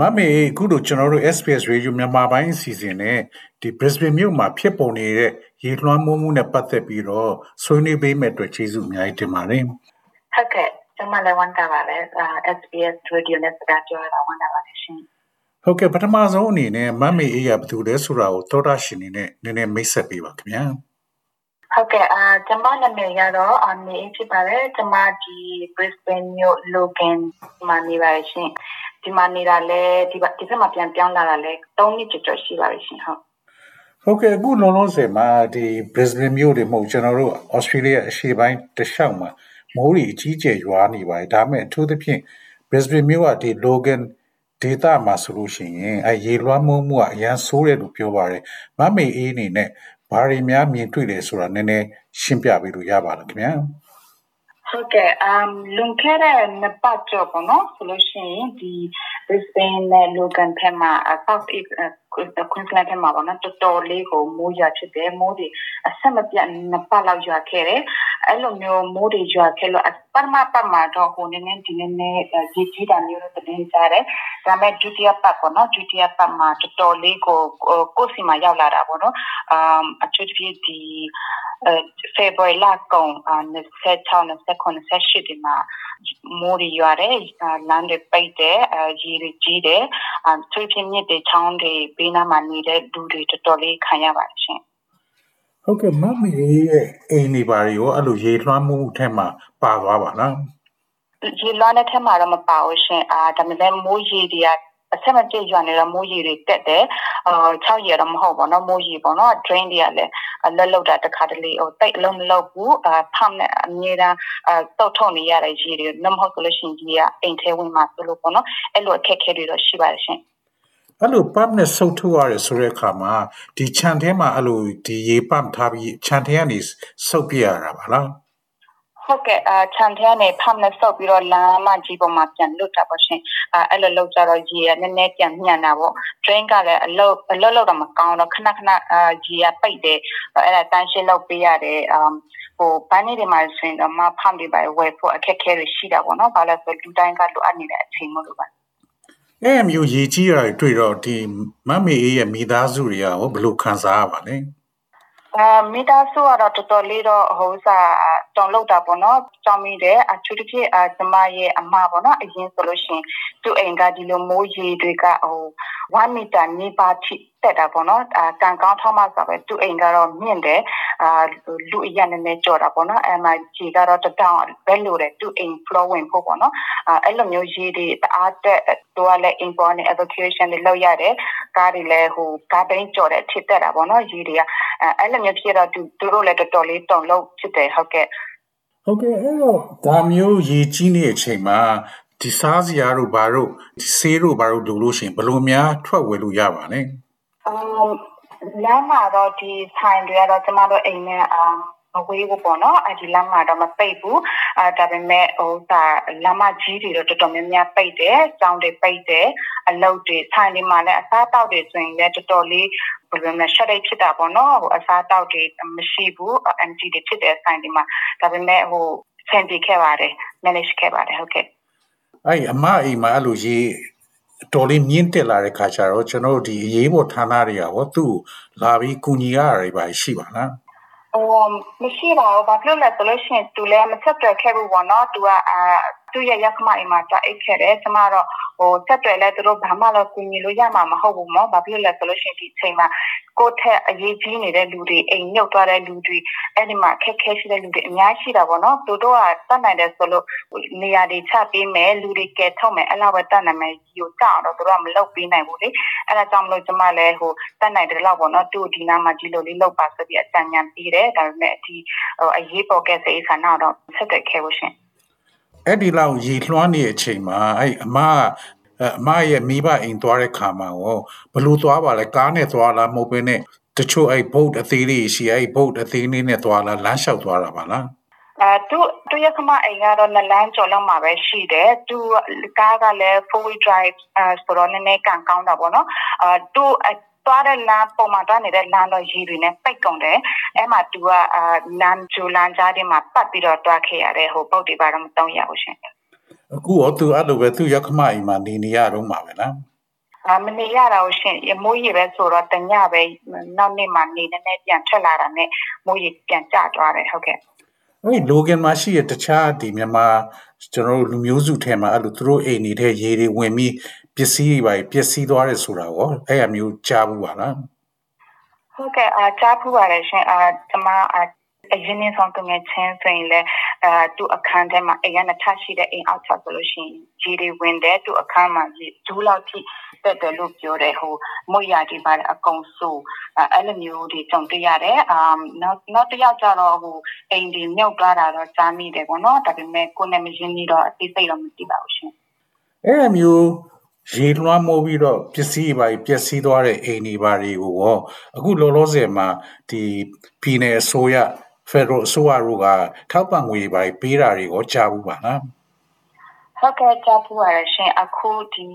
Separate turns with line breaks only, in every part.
မမေအခုတို့ကျွန်တော်တို့ SPS Radio မြန်မာပိုင်းအစီအစဉ်နဲ့ဒီ Brisbane မြို့မှာဖြစ်ပေါ်နေတဲ့ရေလွှမ်းမိုးမှုနဲ့ပတ်သက်ပြီးတော့ဆွေးနွေးပေးမဲ့အတွက်ကျေးဇူးအများကြီးတင်ပါတယ်။
ဟုတ်ကဲ့ကျွန်မလည်းဝန်တာပါပဲ SBS Radio နဲ့စကားပြောရတာဝန်တာပါရှင်။
ဟုတ်ကဲ့ပထမဆုံးအနေနဲ့မမေအေးရဘယ်သူလဲဆိုတာကိုသောတာရှင်နေနဲ့နည်းနည်းမိတ်ဆက်ပေးပါခင်ဗျာ။
ဟုတ်ကဲ့အာကျွန်မနာမည်ကတော့အမေဖြစ်ပါတယ်ကျွန်မဒီ Brisbane မြို့ Logan မှာနေပါရှင် ဒီမှာနေတာလဲဒီဒီဘက်မှာပြန်ပြောင်းလာတာလဲ3နှစ်ကျော်ကျော်ရှိပါပြီရှင်ဟုတ်
ဟုတ်ကဲ့အခုလုံးလုံးစင်မှာဒီ Brisbane မြို့တွေမဟုတ်ကျွန်တော်တို့ Australia အရှေ့ပိုင်းတခြားမှာမိုးရီအကြီးကျယ်ရွာနေပါတယ်ဒါပေမဲ့အထူးသဖြင့် Brisbane မြို့ကဒီ Logan ဒေတာမှာဆိုလို့ရှိရင်အဲရေလွှမ်းမိုးမှုကအရန်ဆိုးတယ်လို့ပြောပါတယ်မမေအေးအနေနဲ့ဘာတွေများမြင်တွေ့တယ်ဆိုတာနည်းနည်းရှင်းပြပေးလို့ရပါလားခင်ဗျာ
ဟုတ်ကဲ့အမ်လွန်ခဲ့တဲ့နှစ်ပတ်ကျော်ပေါ့နော်ဆိုလို့ရှိရင်ဒီ Brisbane နဲ့ Logan ဖက်မှာ South East Queensland ဖက်မှာပေါ့နော်တော်တော်လေးကိုမိုးရွာဖြစ်တယ်မိုးတွေအဆက်မပြတ်နှစ်ပတ်လောက်ရွာခဲ့တယ်အဲ့လိုမျိုးမိုးတွေရွာခဲ့လို့ပထမပတ်မှာတော့ဟိုနည်းနည်းဒီနည်းနည်းရေကြီးတာမျိုးတွေတင်ကြတယ်ဒါပေမဲ့ဒုတိယပတ်ပေါ့နော်ဒုတိယပတ်မှာတော်တော်လေးကိုကိုယ်စီမှာရောက်လာတာပေါ့နော်အမ်အထူးသဖြင့်ဒီဖေဖော်ဝါရီလကုန်26 29 28ဒီမှာမိုးတွေရွာတယ်လမ်းတွေပိတ်တယ်ရေတွေကြီးတယ်ဆွေးပြင်းမြစ်တွေချောင်းတွေဘေးနားမှာနေတဲ့လူတွေတော်တော်လေးခံရပါတယ်ရှင်
ဟုတ်ကဲ့မမေရဲ့အိမ်နေပါရောအဲ့လိုရေလွှမ်းမှုထက်မှာပါသွားပါလား
ရေလွှမ်းတဲ့ထက်မှာတော့မပါဘူးရှင်အာဒါပေမဲ့မိုးရေတွေကအဆက်မပြည့်ရွာနေတော့မိုးရေတွေတက်တယ်အာ6ရေတော့မဟုတ်ပါတော့မိုးရေပေါ့နော် drain တွေကလည်းလက်လောက်တာတခါတလေဟိုတိတ်အလုံးမလောက်ဘူးအာဖမ်းနဲ့အမြဲတမ်းအာတုတ်ထုံနေရတဲ့ရေတွေနမဟုတ်လို့ရှိရင်ကြီးကအိမ်ထဲဝင်မှာဆိုလို့ပေါ့နော်အဲ့လိုအခက်အခဲတွေတော့ရှိပါတယ်ရှင်
အဲ့လို pump နဲ့ဆုပ်ထုတ်ရတယ်ဆိုတဲ့အခါမှာဒီခြံထဲမှာအဲ့လိုဒီရေ pump ထားပြီးခြံထဲကနေဆုပ်ပြရတာပါလား
ဟုတ်ကဲ့အာခြံထဲကနေဖမ်းနဲ့ဆုပ်ပြီးတော့လမ်းမကြီးပေါ်မှာပြန်လွတ်တာပေါ့ရှင်အဲအဲ့လိုလောက်ကြတော့ရေကနည်းနည်းပြန်ညံ့တာပေါ့ drain ကလည်းအလုတ်အလုတ်လောက်တော့မကောင်းတော့ခဏခဏအာရေကပိတ်တယ်အဲ့ဒါတန်းရှင်းလောက်ပေးရတယ်အမ်ဟိုဘန်းနေတွေမှာဆိုရင်တော့မဖမ်းပြီးပါဝယ်ဖို့အခက်ခဲတွေရှိတာပေါ့နော်ဘာလို့ဆိုလူတိုင်းကလိုအပ်နေတဲ့အချိန်မို့လို့ပါ
အဲ့မျိုးရေကြီးရတယ်တွေ့တော့ဒီမမေအေးရဲ့မိသားစုတွေကဟောဘယ်လိုခံစားရပါလဲ
အာမိသားစုကတော့တော်တော်လေးတော့ဟိုစားတောင်းလောက်တာပေါ့နော်ကြောင်းမိတယ်အထူးသဖြင့်အကျမရဲ့အမပေါ့နော်အရင်ဆိုလို့ရှိရင်သူ့အိမ်ကဒီလိုမိုးရေတွေကဟို1မီတာနေပါထိတက်တာပေါ့နော်အာကန်ကောင်းထောင်းမှဆိုပဲသူ့အိမ်ကတော့မြင့်တယ်အာလူအရနည်းနည်းကြော်တာပေါ့နော်အဲမှာခြေကတော့တတောင်ပဲလို့တယ်သူ့အိမ် floor ဝင်ဖို့ပေါ့နော်အာအဲ့လိုမျိုးရေတွေတအားတက်သူကလည်း import နဲ့ evacuation တွေလုပ်ရတယ်ကားတွေလည်းဟိုကားဘိန်းကြော်တဲ့ထစ်တက်တာပေါ့နော်ရေတွေကအဲ့လိုမျိုးဖြစ်တော့သူတို့လည်းတော်တော်လေးတုံလို့ဖြစ်တယ်ဟုတ်ကဲ့
ဟုတ်ကဲ့အဲ့တော့ဒါမျိုးရေကြီးနေတဲ့အချိန်မှာဒီစားစရာတို့ဘာတို့ဒီဆေးတို့ဘာတို့လိုလို့ရှိရင်ဘယ်လိုများထွက်ဝယ်လို့ရပါလဲ
အမ် လမ်းမှာတော့ဒီဆိုင်တွေကတော့ကျမတို့အိမ်နဲ့အမ်မဝေးဘူးပေါ့နော်အဲဒီလမ်းမှာတော့မပိတ်ဘူးအဲဒါပေမဲ့ဟိုဒါလမ်းမကြီးတွေတော့တော်တော်များများပိတ်တယ်ကျောင်းတွေပိတ်တယ်အလုပ်တွေဆိုင်တွေမှာလည်းအစားတောက်တွေဆိုရင်လည်းတော်တော်လေးဘယ်လိုလဲ shut down ဖြစ်တာပေါ့နော်ဟိုအစားတောက်တွေမရှိဘူး empty တွေဖြစ်တဲ့ဆိုင်တွေမှာဒါပေမဲ့ဟိုဆင်ပြေခဲ့ပါတယ် manage ခဲ့ပါတယ်ဟုတ်ကဲ့
အဲ့အမအိမ်မှာအဲ့လိုရေး တော်လေးမြင့်တက်လာတဲ့ခါကျတော့ကျွန်တော်တို့ဒီအရေးပေါ်ဌာနတွေကဟောသူ့လာပြီးကူညီရတာတွေပါရှိပါလား
ဟိုမရှိပါဘူးဘာဖြစ်လို့လဲဆိုလို့ရှိရင်သူလည်းမဆက်တွယ်ခဲ့ဘူးပေါ့နော်သူကအာ သူ့ရဲ့ရက်ခမအိမ်မှာတာအိတ်ခဲ့တယ်ကျမတော့ဟိုဆက်တွယ်လဲသူတို့ဘာမှတော့ကူညီလို့ရမှာမဟုတ်ဘူးမောဘာဖြစ်လို့လဲဆိုလို့ရှိရင်ဒီအချိန်မှာကိုယ့်ထက်အရေးကြီးနေတဲ့လူတွေအိမ်မြုပ်သွားတဲ့လူတွေအဲ့ဒီမှာခက်ခဲရှိတဲ့လူတွေအများရှိတာပေါ့နော်သူတို့ကတတ်နိုင်တယ်ဆိုလို့နေရာတွေချပေးမယ်လူတွေကယ်ထုတ်မယ်အဲ့လောက်ပဲတတ်နိုင်မယ်ကြီးကိုကြောက်တော့သူတို့ကမလုပ်ပေးနိုင်ဘူးလေအဲ့ဒါကြောင့်မလို့ကျမလည်းဟိုတတ်နိုင်တယ်လောက်ပေါ့နော်သူ့ဒီနားမှာကြီးလို့လေးလောက်ပါဆိုပြီးအကြံဉာဏ်ပေးတယ်ဒါပေမဲ့ဒီဟိုအရေးပေါ်ကဲစိတ်ဆန္ဒတော့ဆက်တက်ခဲ့လို့ရှင်
အဲ့ဒီလောက်ရေလွှမ်းနေတဲ့အချိန်မှာအဲ့အမအမရဲ့မိဘအိမ်သွားတဲ့ခါမှာရောဘလို့သွားပါလဲကားနဲ့သွားလားမဟုတ်ဘဲနဲ့တချို့အဲ့ဘုတ်အသေးလေးရှိအဲ့ဘုတ်အသေးလေးနဲ့သွားလားလမ်းလျှောက်သွားတာပါလား
အဲသူသူရခမအိမ်ကတော့နလန်းကျော်လောက်မှာပဲရှိတယ်သူကားကလည်း four wheel drive အဲဆိုတော့နည်းနည်းကန်ကောင်းတာပေါ့နော်အဲသူ သွားတဲ့လမ်းပုံမှန်သွားနေတဲ့လမ်းတော့ရေတွေနဲ့ပိတ်ကုန်တယ်အဲ့မှာသူကအာလမ်းဂျူလန်ကြားထဲမှာပတ်ပြီးတော့တွားခဲ့ရတယ်ဟိုပုတ်တွေပါတော့မတုံးရဘူးရှင်
အခုရောသူအဲ့လိုပဲသူရခမအိမ်မှာနေနေရတော့မှာပဲလား
အမနေရတာကိုရှင်ရမိုးရေပဲဆိုတော့တညပဲနောက်နေ့မှနေနေနဲ့ပြန်ထွက်လာတာနဲ့မိုးရေပြန်ကျသွားတယ်ဟုတ်ကဲ့
အဲ့လိုဂန်မှာရှိရတခြားဒီမြန်မာကျွန်တော်တို့လူမျိုးစုထဲမှာအဲ့လိုသူတို့အိမ်နေတဲ့ရေတွေဝင်ပြီး ပစ္စည်းတွေပါပျက်စီးသွားတယ်ဆိုတာရောအဲ့အမျိုးကြားဘူးပါလား
ဟုတ်ကဲ့အားကြားဖူးပါတယ်ရှင်အာကျွန်မအရင်နေ့ဆောင်တငယ်ချင်းဆိုရင်လည်းအဲသူ့အခန်းထဲမှာအိမ်ကနထရှိတဲ့အိမ်အောက်ချက်ဆိုလို့ရှိရင်ရေတွေဝင်တယ်သူ့အခန်းမှာဂျူးလောက်ထိတက်တယ်လို့ပြောတယ်ဟိုမွေရကြီးပါအကုန်ဆိုအဲ့လိုမျိုးတွေကြုံတွေ့ရတယ်အာနောက်နောက်တစ်ယောက်ကျတော့ဟိုအိမ်တွေမြုပ်သွားတာတော့ကြားမိတယ်ပေါ့နော်ဒါပေမဲ့ကိုယ်နဲ့မရင်းနေတော့အသိစိတ်တော့မသိပါဘူးရှင်
အဲ့လိုမျိုး ရေလွှမ်းမိုးပြီးတော့ပစ္စည်းတွေပျက်စီးသွားတဲ့အိမ်တွေပါတွေကိုရောအခုလောလောဆယ်မှာဒီပြည်နယ်အစိုးရ Federal အစိုးရတို့ကထောက်ပံ့ငွေတွေပေးတာတွေကိုကြားဘူးပါလား
ဟုတ်ကဲ့ကြားဘူးပါရှင်အခုဒီ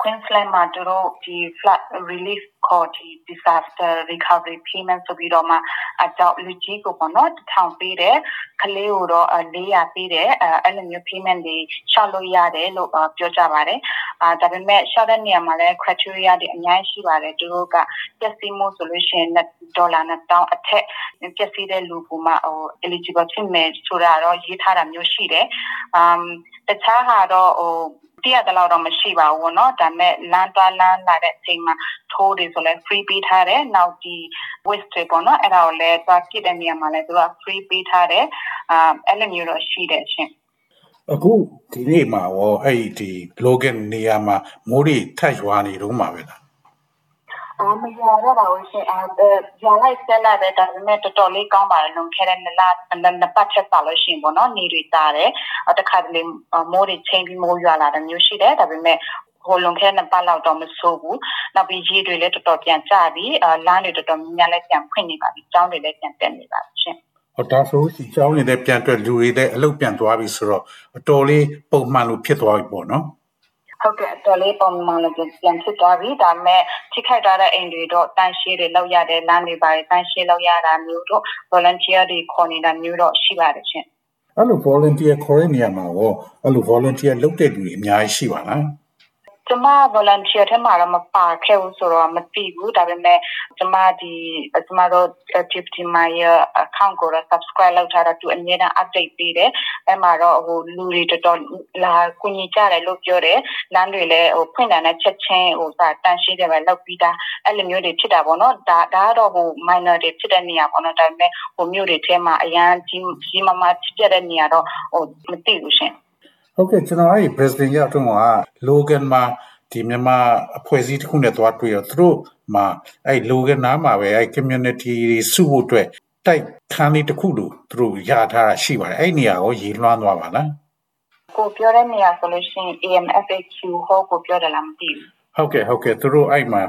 Queensland မှာတို့ဒီ flood relief ခေါ်ဒီ disaster recovery payment ဆိုပြီးတော့မှအကြောက်လူကြီးကိုပေါ့နော်ထောင်ပေးတယ်ကလေးကိုတော့400ပေးတယ်အဲ့လိုမျိုး payment တွေရှောက်လို့ရတယ်လို့ပြောကြပါတယ် အာဒါပေမဲ့ရှောက်တဲ့နေရာမှာလည်း criteria တွေအများကြီးရှိပါတယ်သူတို့ကပျက်စီးမှုဆိုလို့ရှိရင်ဒေါ်လာ1000အထက်ပျက်စီးတဲ့လူကမှဟို eligible ဖြစ်မယ်ဆိုတာတော့ရေးထားတာမျိုးရှိတယ်အမ်တခြားဟာတော့ဟိုတရတဲ့လောက်တော့မရှိပါဘူးเนาะဒါပေမဲ့လမ်းသွားလမ်းလာတဲ့အချိန်မှာထိုးတွေဆိုလဲ free ပေးထားတယ်နောက်ဒီ waste တွေပေါ့နော်အဲ့ဒါကိုလည်းသွားပြစ်တဲ့နေရာမှာလည်းသူက free ပေးထားတယ်အာအဲ့လိုမျိုးတော့ရှိတယ်ရှင်
အခုဒီနေ့မှာရောအဲ့ဒီ logan နေရာမှာမိုးတွေထပ်ရွာနေတော့မှာပဲလား
အာမရတော့ပါဘူးရှင်အာရလိုက်ဆက်လာတဲ့ဒါပေမဲ့တော်တော်လေးကောင်းပါတယ်လွန်ခဲ့တဲ့နှစ်လနှစ်ပတ်ချက်ပါလို့ရှိရင်ပေါ့နော်နေတွေတာတယ်တခါတလေမိုးတွေချိန်ပြီးမိုးရွာလာတဲ့မျိုးရှိတယ်ဒါပေမဲ့ဟိုလွန်ခဲ့တဲ့ပတ်လောက်တော့မဆိုးဘူးနောက်ပြီးရေတွေလည်းတော်တော်ပြန်ကျပြီးလမ်းတွေတော်တော်များများလည်းပြန်ဖွင့်နေပါပြီကျောင်းတွေလည်းပြန်တက်နေပါပြီရှင်
ဟောဒါဆိုစီကျောင်းနေတဲ့ပြန်တွက်လူတွေလည်းအလုပ်ပြန်သွားပြီဆိုတော့အတော်လေးပုံမှန်လို့ဖြစ်သွားပြီပေါ့နော်
ဟုတ်ကဲ့တော်လေးပုံမှန်လည်းပြန်ဖြစ်သွားပြီဒါပေမဲ့ထိခိုက်သွားတဲ့အိမ်တွေတော့တန်ရှင်းတွေလောက်ရတဲ့လမ်းတွေပါတယ်တန်ရှင်းလောက်ရတာမျိုးတော့ volunteer တွေခေါ်နေတာမျိုးတော့ရှိပါတယ်ရှင်
အဲ့လို volunteer ခေါ်တဲ့နေရာမှာရောအဲ့လို volunteer လုပ်တဲ့လူတွေအများကြီးရှိပါလား
ကျမ volunteer ထဲမှာတော့မပါခဲ့ဘူးဆိုတော့မသိဘူးဒါပေမဲ့ကျမဒီကျမတို့ activity my account ကို subscribe လုပ်ထားတော့သူအမြဲတမ်း update ပေးတယ်အဲ့မှာတော့ဟိုလူတွေတော်တော်လာကူညီကြတယ်လို့ပြောတယ်လမ်းတွေလည်းဟိုဖွင့်တာနဲ့ချက်ချင်းဟိုစာတန်ရှင်းတယ်ပဲလုပ်ပြီးသားအဲ့လိုမျိုးတွေဖြစ်တာပေါ့နော်ဒါဒါကတော့ဟို minor တွေဖြစ်တဲ့နေရာပေါ့နော်ဒါပေမဲ့ဟိုမြို့တွေထဲမှာအရန်ကြီးကြီးမားမားဖြစ်တဲ့နေရာတော့ဟိုမသိဘူးရှင်
ဟုတ်ကဲ့ကျွန်တော်အဲ့ Brisbane ရောက်တော့က Logan မှာဒီမြန်မာအဖွဲ့အစည်းတစ်ခုနဲ့သွားတွေ့တော့သူတို့မှာအဲ့ Logan နားမှာပဲအဲ့ community တွေစုဖို့အတွက်တိုက်ခန်းလေးတစ်ခုလို့သူတို့ရထားတာရှိပါတယ်အဲ့နေရာကိုရေလွှမ်းသွားပါလား
ကိုပြောတဲ့နေရာဆိုလို့ရှိရင် AMFAQ ဟောကိုပြောတယ်လားမသိဘူး
ဟုတ်ကဲ့ဟုတ်ကဲ့သူတို့အဲ့မှာ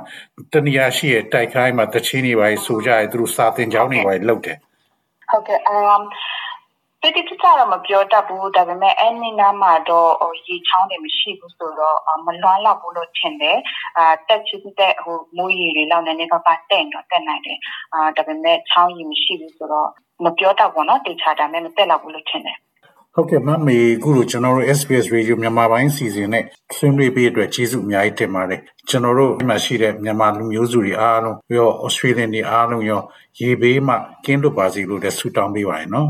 တနေရာရှိရဲ့တိုက်ခိုင်းမှာတချင်းတွေပါဆိုကြရဲသူတို့စာတင်ကြောင်းတွေပါလုပ်တယ်
ဟုတ်ကဲ့အမ် တိတိကျကျတော့မပြောတတ်ဘူးဒါပေမဲ့အဲ့ဒီနားမှာတော့ရေချောင်းတွေမရှိဘူးဆိုတော့မလွမ်းလောက်ဘူးလို့ထင်တယ်အာတက်ချစ်တဲ့ဟိုမိုးရေတွေလောက်နေနေကပါတဲ့တော့တက်နိုင်တယ်အာဒါပေမဲ့ချောင်းရေမရှိဘူးဆိုတော့မပြောတတ်ဘူးနော်တေချာဒါမဲ့မတက်လောက်ဘူးလို့ထင်တယ်
ဟုတ်ကဲ့မမေခုလိုကျွန်တော်တို့ SBS Radio မြန်မာပိုင်းစီစဉ်နဲ့ဆွေးနွေးပေးအတွက်ကျေးဇူးအများကြီးတင်ပါတယ်ကျွန်တော်တို့ဒီမှာရှိတဲ့မြန်မာလူမျိုးစုတွေအားလုံးပြီးတော့ Australian တွေအားလုံးရော ရေဘေးမှကင်းလွတ်ပါစေလို့လည်းဆုတောင်းပေးပါရနော်